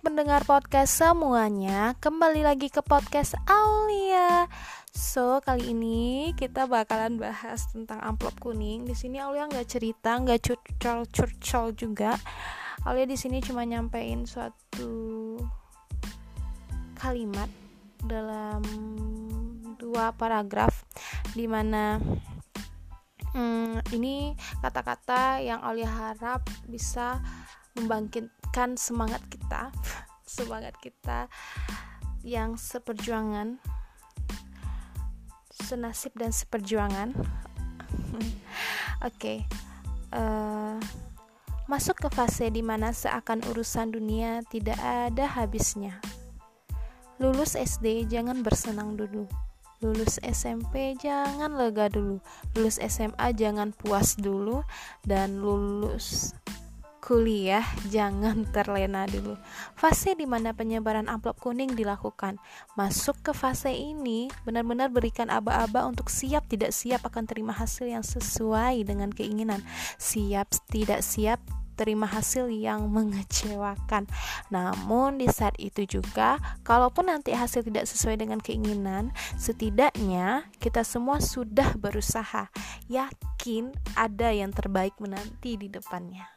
pendengar podcast semuanya, kembali lagi ke podcast Aulia. So kali ini kita bakalan bahas tentang amplop kuning. Di sini Aulia nggak cerita, nggak curcol curcol juga. Aulia di sini cuma nyampein suatu kalimat dalam dua paragraf di mana hmm, ini kata-kata yang Aulia harap bisa membangkitkan semangat kita semangat kita yang seperjuangan senasib dan seperjuangan. Oke okay. uh, eh, masuk ke fase di mana seakan urusan dunia tidak ada habisnya. Lulus SD jangan bersenang dulu. Lulus SMP jangan lega dulu. Lulus SMA jangan puas dulu. Dan lulus kuliah jangan terlena dulu. Fase di mana penyebaran amplop kuning dilakukan. Masuk ke fase ini benar-benar berikan aba-aba untuk siap tidak siap akan terima hasil yang sesuai dengan keinginan. Siap tidak siap terima hasil yang mengecewakan. Namun di saat itu juga, kalaupun nanti hasil tidak sesuai dengan keinginan, setidaknya kita semua sudah berusaha. Yakin ada yang terbaik menanti di depannya.